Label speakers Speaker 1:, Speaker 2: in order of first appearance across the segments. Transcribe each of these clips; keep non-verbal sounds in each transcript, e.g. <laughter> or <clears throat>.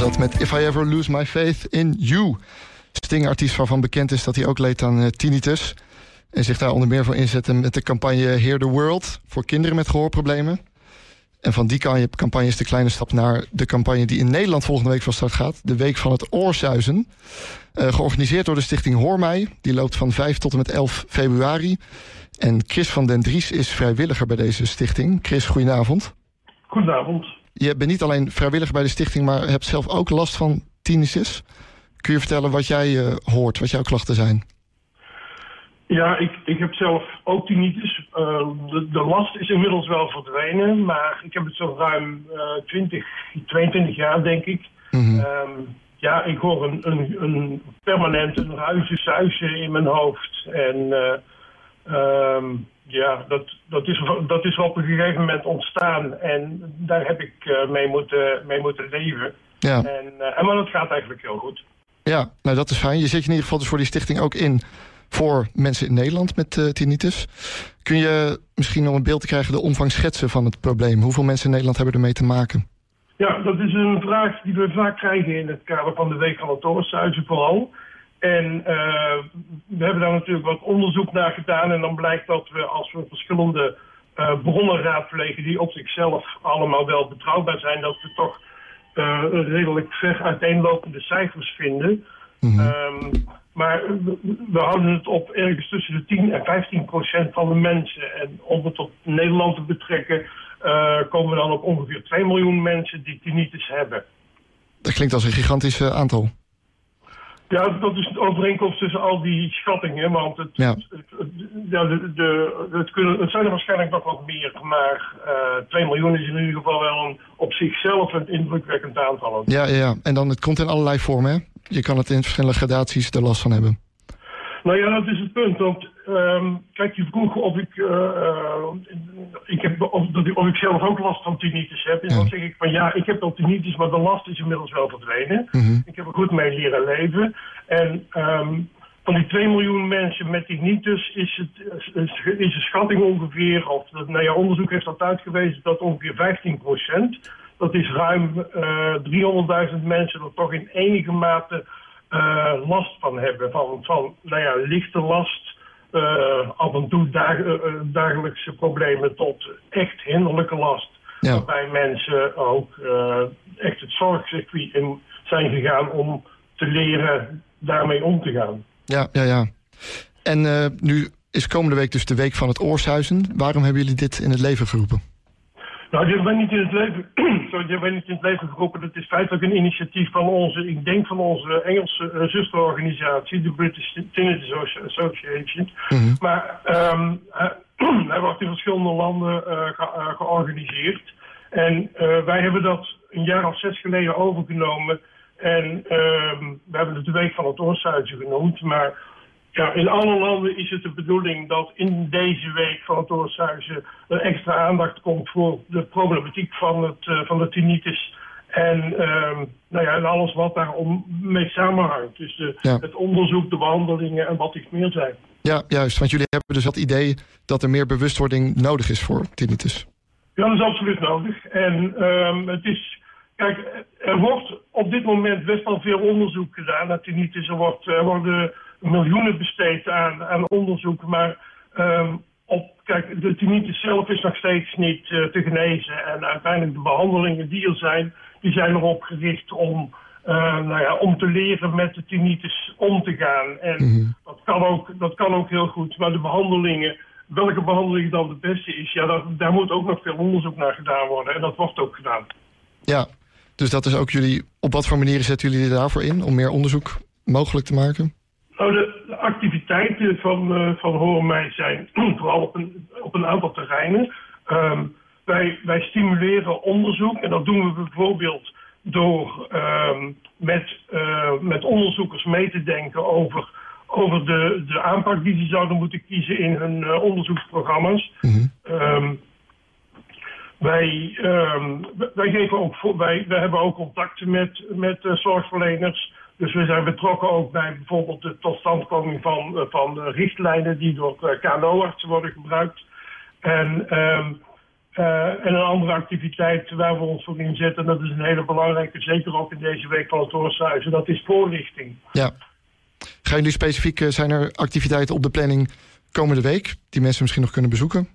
Speaker 1: was met If I Ever Lose My Faith in You. Sting-artiest waarvan bekend is dat hij ook leed aan uh, tinnitus. En zich daar onder meer voor inzetten met de campagne Hear the World... voor kinderen met gehoorproblemen. En van die campagne is de kleine stap naar de campagne... die in Nederland volgende week van start gaat. De Week van het Oorzuizen. Uh, georganiseerd door de stichting Hoor Mij. Die loopt van 5 tot en met 11 februari. En Chris van den Dries is vrijwilliger bij deze stichting. Chris, goedenavond.
Speaker 2: Goedenavond.
Speaker 1: Je bent niet alleen vrijwilliger bij de stichting... maar hebt zelf ook last van tinnitus. Kun je vertellen wat jij uh, hoort, wat jouw klachten zijn?
Speaker 2: Ja, ik, ik heb zelf ook tinnitus. Uh, de, de, last is inmiddels wel verdwenen, maar ik heb het zo ruim uh, 20, 22 jaar, denk ik. Mm -hmm. um, ja, ik hoor een, een, een permanent een ruisje, suisje in mijn hoofd. En uh, um, ja, dat, dat, is, dat is op een gegeven moment ontstaan. En daar heb ik uh, mee, moeten, mee moeten leven. Ja. En, uh, en maar dat gaat eigenlijk heel goed.
Speaker 1: Ja, nou dat is fijn. Je je in ieder geval dus voor die stichting ook in voor mensen in Nederland met uh, tinnitus. Kun je misschien om een beeld te krijgen de omvang schetsen van het probleem? Hoeveel mensen in Nederland hebben ermee te maken?
Speaker 2: Ja, dat is een vraag die we vaak krijgen in het kader van de Week van het vooral. En uh, we hebben daar natuurlijk wat onderzoek naar gedaan. En dan blijkt dat we als we verschillende uh, bronnen raadplegen die op zichzelf allemaal wel betrouwbaar zijn, dat we toch uh, redelijk ver uiteenlopende cijfers vinden. Mm -hmm. um, maar we houden het op ergens tussen de 10 en 15 procent van de mensen. En om het op Nederland te betrekken, komen we dan op ongeveer 2 miljoen mensen die tinnitus hebben.
Speaker 1: Dat klinkt als een gigantisch aantal.
Speaker 2: Ja, dat is de overeenkomst tussen al die schattingen. Want het, ja. het, het, ja, de, de, het, kunnen, het zijn er waarschijnlijk nog wat meer. Maar uh, 2 miljoen is in ieder geval wel een, op zichzelf een indrukwekkend aantal.
Speaker 1: Ja, ja, ja, en dan het komt in allerlei vormen, hè? Je kan het in verschillende gradaties er last van hebben.
Speaker 2: Nou ja, dat is het punt. Want um, kijk, je vroeg of ik, uh, uh, ik heb, of, of, ik zelf ook last van tinnitus heb. En ja. dan zeg ik van ja, ik heb wel tinnitus, maar de last is inmiddels wel verdwenen. Mm -hmm. Ik heb er goed mee leren leven. En um, van die 2 miljoen mensen met tinnitus is, het, is, de schatting ongeveer, of nou ja, onderzoek heeft dat uitgewezen, dat ongeveer 15 procent, dat is ruim uh, 300.000 mensen er toch in enige mate last van hebben. Van, van nou ja, lichte last, uh, af en toe dag, uh, dagelijkse problemen tot echt hinderlijke last. Ja. Waarbij mensen ook echt het zorgcircuit in zijn gegaan om te leren daarmee om te gaan.
Speaker 1: Ja, ja, ja. En nu is komende week dus de week van het Oorshuizen. Waarom hebben jullie dit in het leven geroepen?
Speaker 2: Nou, dit ben niet in het leven, <clears throat> sorry, dit niet in het leven geroepen. Het is feitelijk een initiatief van onze, ik denk van onze Engelse uh, zusterorganisatie, de British Tinnitus Association. Mm -hmm. Maar um, uh, <clears throat> hij wordt in verschillende landen uh, ge georganiseerd. En wij hebben dat een jaar of zes geleden overgenomen. En um, we hebben het de Week van het Oorzuizen genoemd. Maar ja, in alle landen is het de bedoeling dat in deze week van het Oorzuizen er extra aandacht komt voor de problematiek van, het, uh, van de tinnitus. En, uh, nou ja, en alles wat daar om mee samenhangt. Dus de, ja. het onderzoek, de behandelingen en wat iets meer zijn.
Speaker 1: Ja, juist. Want jullie hebben dus het idee dat er meer bewustwording nodig is voor tinnitus.
Speaker 2: Ja, dat is absoluut nodig. En um, het is... Kijk, er wordt op dit moment best wel veel onderzoek gedaan naar tinnitus. Er, wordt, er worden miljoenen besteed aan, aan onderzoek. Maar um, op, kijk, de tinnitus zelf is nog steeds niet uh, te genezen. En uiteindelijk de behandelingen die er zijn, die zijn erop gericht om, uh, nou ja, om te leren met de tinnitus om te gaan. En mm -hmm. dat, kan ook, dat kan ook heel goed. Maar de behandelingen, welke behandeling dan de beste is, ja, dat, daar moet ook nog veel onderzoek naar gedaan worden. En dat wordt ook gedaan.
Speaker 1: Ja, dus dat is ook jullie, op wat voor manieren zetten jullie daarvoor in om meer onderzoek mogelijk te maken?
Speaker 2: Nou, de, de activiteiten van, uh, van Horen Mij zijn <clears throat> vooral op een, op een aantal terreinen. Um, wij, wij stimuleren onderzoek en dat doen we bijvoorbeeld door um, met, uh, met onderzoekers mee te denken over, over de, de aanpak die ze zouden moeten kiezen in hun uh, onderzoeksprogramma's. Mm -hmm. um, wij, wij, geven ook wij, wij hebben ook contacten met, met zorgverleners. Dus we zijn betrokken ook bij bijvoorbeeld de totstandkoming van, van richtlijnen die door KNO-artsen worden gebruikt. En um, en een andere activiteit waar we ons voor inzetten, dat is een hele belangrijke, zeker ook in deze week van het Oorsuizen, dat is voorlichting.
Speaker 1: Ja. Gaan jullie specifiek, zijn er activiteiten op de planning komende week die mensen misschien nog kunnen bezoeken?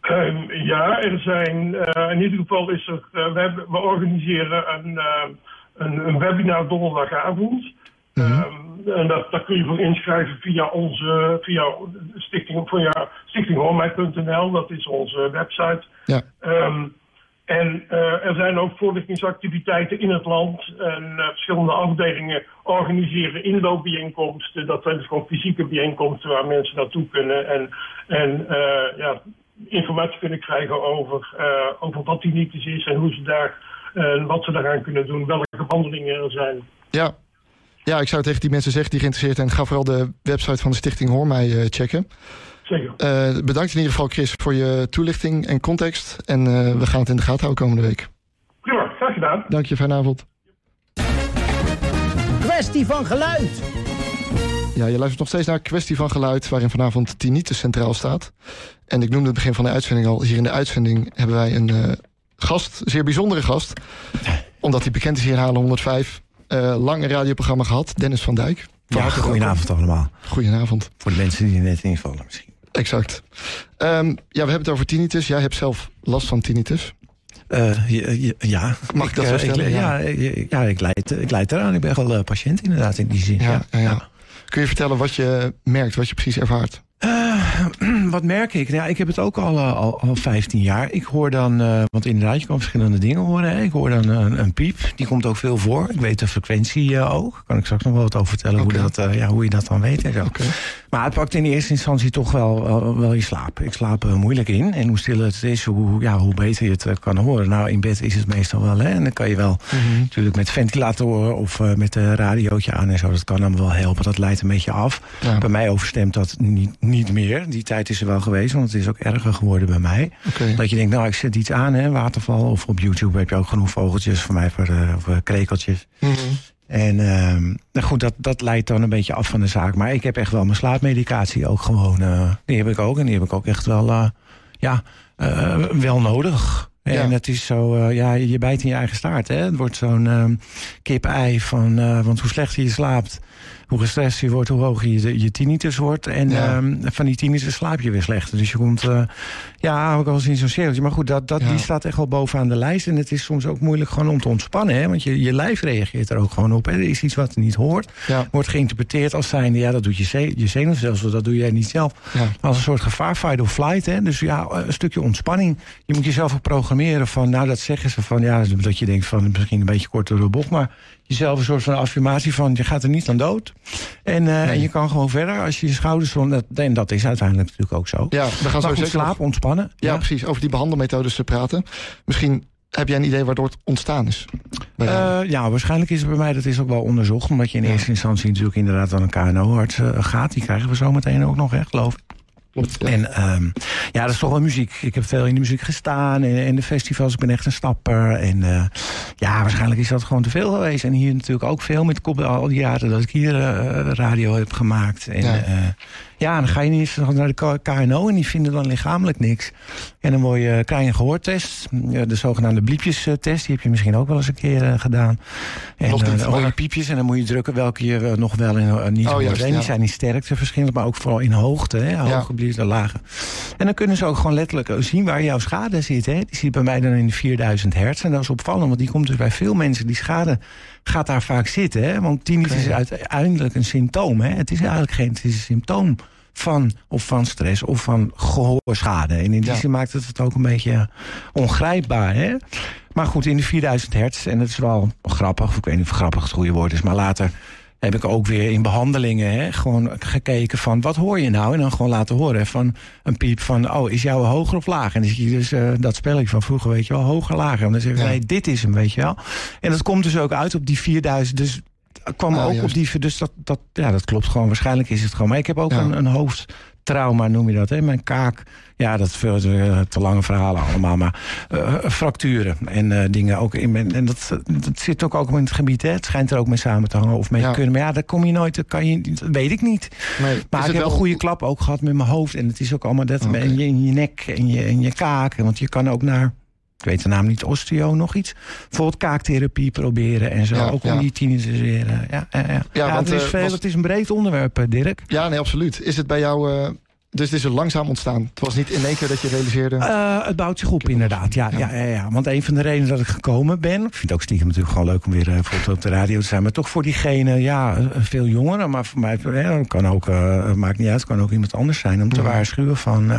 Speaker 2: Ehm, ja, er zijn, in ieder geval is er, we, hebben, we, organiseren een, een, een webinar donderdagavond. Mhm. Ehm, en dat, daar kun je voor inschrijven via onze via stichting, via. Dat is onze website. Ja. Ehm, en uh, er zijn ook voorlichtingsactiviteiten in het land. En uh, verschillende afdelingen organiseren inloopbijeenkomsten. Dat zijn dus gewoon fysieke bijeenkomsten waar mensen naartoe kunnen. En, en uh, ja, informatie kunnen krijgen over, over wat tinnitus is en hoe ze daar, wat ze daaraan kunnen doen. Welke behandelingen er zijn.
Speaker 1: Ja, ja, ik zou tegen die mensen zeggen die geïnteresseerd zijn... ga vooral de website van de Stichting Hoor mij uh, checken.
Speaker 2: Zeker.
Speaker 1: Uh, bedankt in ieder geval, Chris, voor je toelichting en context. En uh, we gaan het in de gaten houden komende week.
Speaker 2: Prima, graag gedaan.
Speaker 1: Dank je, fijne avond.
Speaker 3: Kwestie van geluid.
Speaker 1: Ja, je luistert nog steeds naar Kwestie van Geluid... waarin vanavond Tinnitus centraal staat. En ik noemde het begin van de uitzending al. Hier in de uitzending hebben wij een gast, een zeer bijzondere gast. Omdat hij bekend is hier in Halen 105 uh, lang radioprogramma gehad. Dennis van Dijk.
Speaker 4: Ja, goedenavond allemaal.
Speaker 1: Goedenavond.
Speaker 4: Voor de mensen die er net invallen misschien.
Speaker 1: Exact. Um, ja, we hebben het over tinnitus. Jij hebt zelf last van tinnitus.
Speaker 4: Uh, ja,
Speaker 1: Mag ik, dat zo
Speaker 4: uh,
Speaker 1: stellen?
Speaker 4: Ik, ja, ja, ja, ik, leid, ik leid eraan. Ik ben wel patiënt inderdaad in die zin.
Speaker 1: Ja. Kun je vertellen wat je merkt, wat je precies ervaart?
Speaker 4: Uh, <clears throat> wat merk ik? Ja, ik heb het ook al, al, al 15 jaar. Ik hoor dan, uh, want inderdaad, je kan verschillende dingen horen. Hè. Ik hoor dan een, een, piep, die komt ook veel voor. Ik weet de frequentie uh, ook. Kan ik straks nog wel wat over vertellen okay. hoe, dat, ja, hoe je dat dan weet. En zo.
Speaker 1: Okay.
Speaker 4: Maar het pakt in eerste instantie toch wel, wel, wel je slaap. Ik slaap moeilijk in. En hoe stiller het is, hoe, ja, hoe beter je het kan horen. Nou, in bed is het meestal wel. Hè. En dan kan je wel mm -hmm. natuurlijk met ventilatoren of met een radiootje aan en zo. Dat kan dan wel helpen. Dat leidt een beetje af. Ja. Bij mij overstemt dat niet, niet meer. Die tijd is er wel geweest, want het is ook erger geworden bij mij.
Speaker 1: Okay.
Speaker 4: Dat je denkt, nou, ik zet iets aan, hè, waterval. Of op YouTube heb je ook genoeg vogeltjes, voor mij voor, uh, voor krekeltjes.
Speaker 1: Mm -hmm.
Speaker 4: En uh, nou goed, dat, dat leidt dan een beetje af van de zaak. Maar ik heb echt wel mijn slaapmedicatie ook gewoon. Uh, die heb ik ook. En die heb ik ook echt wel, uh, ja, wel nodig. En het is zo, ja, je bijt in je eigen staart. Hè? Het wordt zo'n ehm, kip-ei van, want hoe slechter je slaapt, hoe gestrest je wordt, hoe hoger je, je tinnitus wordt. En
Speaker 1: Ja.
Speaker 4: ehm, van die tinnitus slaap je weer slechter. Dus je komt, uh, ja, ook wel eens in zo'n cirkeltje. Maar goed, dat, dat,
Speaker 1: Ja.
Speaker 4: die staat echt wel bovenaan de lijst. En het is soms ook moeilijk gewoon om te ontspannen. Hè? Want je, je lijf reageert er ook gewoon op. Hè? Er is iets wat niet hoort.
Speaker 1: Ja.
Speaker 4: Wordt geïnterpreteerd als zijnde, ja, dat doet je, ze je zenuwstelsel. Dat doe jij niet zelf.
Speaker 1: Ja.
Speaker 4: Als een soort gevaar, fight or flight. Hè? Dus ja, een stukje ontspanning. Je moet jezelf ook programmeren van, nou, dat zeggen ze van, ja, dat je denkt van, misschien een beetje kort door de bocht. Maar jezelf een soort van affirmatie van, je gaat er niet aan dood. En, uh, en je kan gewoon verder als je je schouders... van dat, en dat is uiteindelijk natuurlijk ook zo.
Speaker 1: Ja, we gaan zo
Speaker 4: goed,
Speaker 1: zeker
Speaker 4: slaap, ontspannen.
Speaker 1: ja, precies. Over die behandelmethodes te praten. Misschien heb jij een idee waardoor het ontstaan is?
Speaker 4: Eh, ja, waarschijnlijk is het bij mij, dat is ook wel onderzocht. Omdat je in
Speaker 1: Ja.
Speaker 4: eerste instantie natuurlijk inderdaad aan een KNO-arts uh, gaat. Die krijgen we zo meteen ook nog, hè, geloof ik.
Speaker 1: Klopt, ja.
Speaker 4: En um, ja, dat is toch wel muziek. Ik heb veel in de muziek gestaan en in de festivals. Ik ben echt een stapper. En uh, ja, waarschijnlijk is dat gewoon te veel geweest. En hier natuurlijk ook veel met kop al die jaren dat ik hier uh, radio heb gemaakt. En
Speaker 1: Ja.
Speaker 4: ja, uh, ja dan ga je niet eens naar de KNO en die vinden dan lichamelijk niks. En dan word je, krijg je een gehoortest. De zogenaamde bliepjes-test. Die heb je misschien ook wel eens een keer gedaan. En dan piepjes en dan moet je drukken welke je nog wel en niet
Speaker 1: Oh,
Speaker 4: hoort.
Speaker 1: juist,
Speaker 4: En die
Speaker 1: ja.
Speaker 4: zijn in sterkte verschillend, maar ook vooral in hoogte. Hè? Hoge blies en lage. En dan kunnen ze ook gewoon letterlijk zien waar jouw schade zit. Hè? Die zit bij mij dan in de 4000 hertz. En dat is opvallend, want die komt dus bij veel mensen. Die schade gaat daar vaak zitten. Hè? Want tinnitus is uiteindelijk een symptoom. Hè? Het is eigenlijk geen het is een symptoom van of van stress of van gehoorschade. En in die
Speaker 1: Ja.
Speaker 4: zin maakt het het ook een beetje ongrijpbaar. Hè? Maar goed, in de 4000 hertz, en dat is wel grappig, of ik weet niet of grappig het goede woord is, maar later heb ik ook weer in behandelingen hè, gewoon gekeken van wat hoor je nou? En dan gewoon laten horen van een piep van oh, is jouw hoger of lager? En dan zie je dus uh, dat spelletje van vroeger, weet je wel, hoger, lager. En dan zeggen ze,
Speaker 1: Ja.
Speaker 4: nee, dit is hem, weet je wel. En dat komt dus ook uit op die 4000, dus kwam
Speaker 1: Ah,
Speaker 4: ook
Speaker 1: juist.
Speaker 4: op die, dus dat, dat, ja, dat klopt gewoon. Waarschijnlijk is het gewoon. Maar ik heb ook
Speaker 1: Ja.
Speaker 4: een, een hoofd trauma noem je dat. Hè? Mijn kaak, ja, dat veel te lange verhalen allemaal. Maar uh, fracturen en uh, dingen ook in mijn. En dat, dat zit ook, ook in het gebied. Hè? Het schijnt er ook mee samen te hangen of mee ja. kunnen. Maar ja, daar kom je nooit. Dat, kan je, dat weet ik niet.
Speaker 1: Nee,
Speaker 4: maar ik heb wel... een goede klap ook gehad met mijn hoofd. En het is ook allemaal dat okay. in, je, in je nek en je, en je kaak. Want je kan ook naar ik weet de naam niet, osteo, nog iets. Bijvoorbeeld kaaktherapie proberen en zo. Ja, ook om die tinnitus weer... Uh, ja, ja, ja. ja want, het, is veel, was... het is een breed onderwerp, Dirk.
Speaker 1: Ja, nee, absoluut. Is het bij jou... Uh, dus het is er langzaam ontstaan? Het was niet in één keer dat je realiseerde...
Speaker 4: Uh, het bouwt zich op, inderdaad. Ja, ja. Ja, ja, Want een van de redenen dat ik gekomen ben... Ik vind het ook stiekem natuurlijk gewoon leuk om weer uh, op de radio te zijn... maar toch voor diegene, ja, veel jongeren. Maar voor mij ja, kan ook, maakt niet uit, kan ook iemand anders zijn... om te ja. waarschuwen van...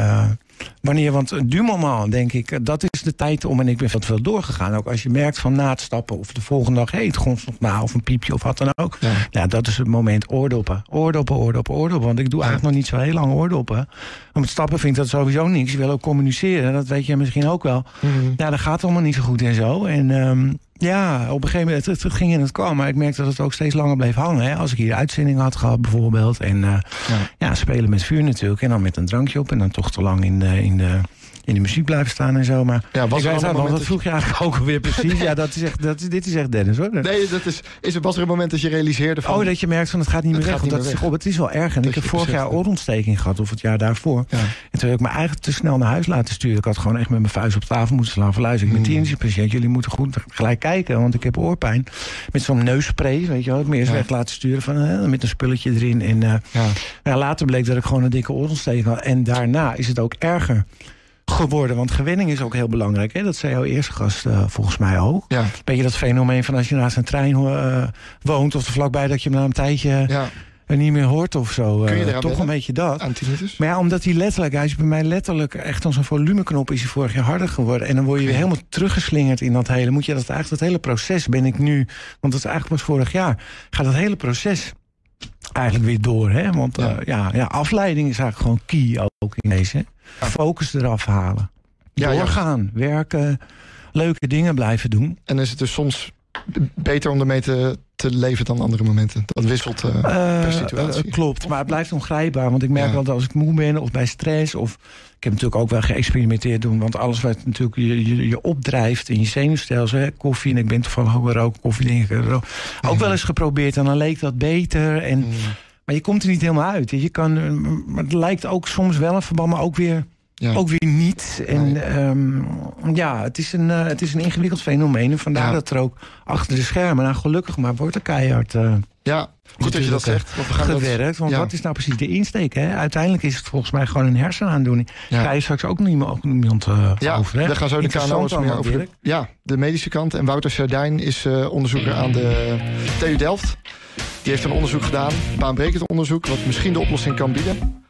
Speaker 4: Wanneer, want du moment denk ik, dat is de tijd om... en ik ben veel doorgegaan. Ook als je merkt van na het stappen of de volgende dag... hé, hey, het gonst nog na of een piepje of wat dan ook. Ja. ja, dat is het moment oordoppen. Oordoppen, oordoppen, oordoppen. Want ik doe eigenlijk nog niet zo heel lang oordoppen. Om het stappen vind ik dat sowieso niks. Je wil ook communiceren, dat weet je misschien ook wel. Mm -hmm. Ja, dat gaat allemaal niet zo goed en zo. En... Um, ja, op een gegeven moment, het, het, ging en het kwam. Maar ik merkte dat het ook steeds langer bleef hangen. Hè. Als ik hier uitzending had gehad bijvoorbeeld. En uh, ja. ja. spelen met vuur natuurlijk. En dan met een drankje op. En dan toch te lang in de, in de, in de muziek blijven staan en zo. Maar
Speaker 1: ja, was
Speaker 4: ik weet wel, dat vroeg je eigenlijk ook alweer precies. ja, dat is echt, dat is, dit is echt Dennis hoor.
Speaker 1: Nee, dat is, is er, was er een moment dat je realiseerde van...
Speaker 4: Oh, dat je merkt van het gaat niet meer weg. Want dat is, op, het is wel erg. En ik heb vorig jaar oorontsteking gehad. Of het jaar daarvoor. Ja. En toen heb ik me eigenlijk te snel naar huis laten sturen. Ik had gewoon echt met mijn vuist op tafel moeten slaan. Van luister, ik ben mm. patiënt. Jullie moeten goed gelijk kijken. Want ik heb oorpijn. Met zo'n neusspray. Weet je wel. Ik me eerst ja. weg laten sturen. Van, uh, met een spulletje erin. En uh, ja. ja. later bleek dat ik gewoon een dikke oorontsteking had. En daarna is het ook erger geworden. Want gewenning is ook heel belangrijk. Hè? Dat zei jouw eerste gast uh, volgens mij ook.
Speaker 1: Ja.
Speaker 4: Beetje dat fenomeen van als je naast een trein uh, woont... of er vlakbij dat je hem na een tijdje ja. niet meer hoort of zo.
Speaker 1: Kun je
Speaker 4: uh, toch een beetje dat.
Speaker 1: Antinitis?
Speaker 4: Maar ja, omdat hij letterlijk... Hij is bij mij letterlijk echt als een volumeknop... is hij vorig jaar harder geworden. En dan word je weer helemaal teruggeslingerd in dat hele... Moet je dat eigenlijk, dat hele proces ben ik nu... Want dat is eigenlijk pas vorig jaar. Gaat dat hele proces eigenlijk weer door. Hè? Want ja. ja. Ja, afleiding is eigenlijk gewoon key ook in deze. Focus eraf halen. Ja, Doorgaan, ja. werken, leuke dingen blijven doen.
Speaker 1: En is het dus soms beter om ermee te, te leven dan andere momenten? Dat wisselt uh, per situatie.
Speaker 4: Uh, klopt, maar het blijft ongrijpbaar. Want ik merk wel dat als ik moe ben of bij stress... of ik heb natuurlijk ook wel geëxperimenteerd doen... want alles wat natuurlijk je, je, je opdrijft in je zenuwstelsel... Hè, koffie, en ik ben toevallig ook roken, koffie, dingen, roken, ook mm. wel eens geprobeerd... en dan leek dat beter en... Mm. Maar je komt er niet helemaal uit. Je kan, maar het lijkt ook soms wel een verband, maar ook weer, ja. ook weer niet. En nee. um, ja, het is, een, uh, het is een ingewikkeld fenomeen. En vandaar ja. dat er ook achter de schermen, nou gelukkig maar, wordt er keihard... Uh,
Speaker 1: ja, goed dat je dat zegt.
Speaker 4: Want we gaan gewerkt, dat, want ja. wat is nou precies de insteek? Hè? Uiteindelijk is het volgens mij gewoon een hersenaandoening. Ja. Ga je straks ook niemand, niemand uh,
Speaker 1: ja,
Speaker 4: over. Hè?
Speaker 1: we gaan zo de KNO's meer over. De, ja, de medische kant. En Wouter Sardijn is uh, onderzoeker aan de TU Delft. Die heeft een onderzoek gedaan, baanbrekend onderzoek... wat misschien de oplossing kan bieden.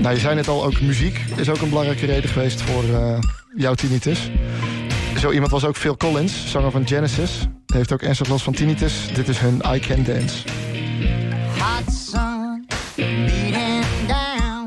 Speaker 1: Nou, je zei net al, ook muziek is ook een belangrijke reden geweest... voor uh, jouw tinnitus. Zo iemand was ook Phil Collins, zanger van Genesis. Heeft ook ernstig last van tinnitus. Dit is hun I Can Dance.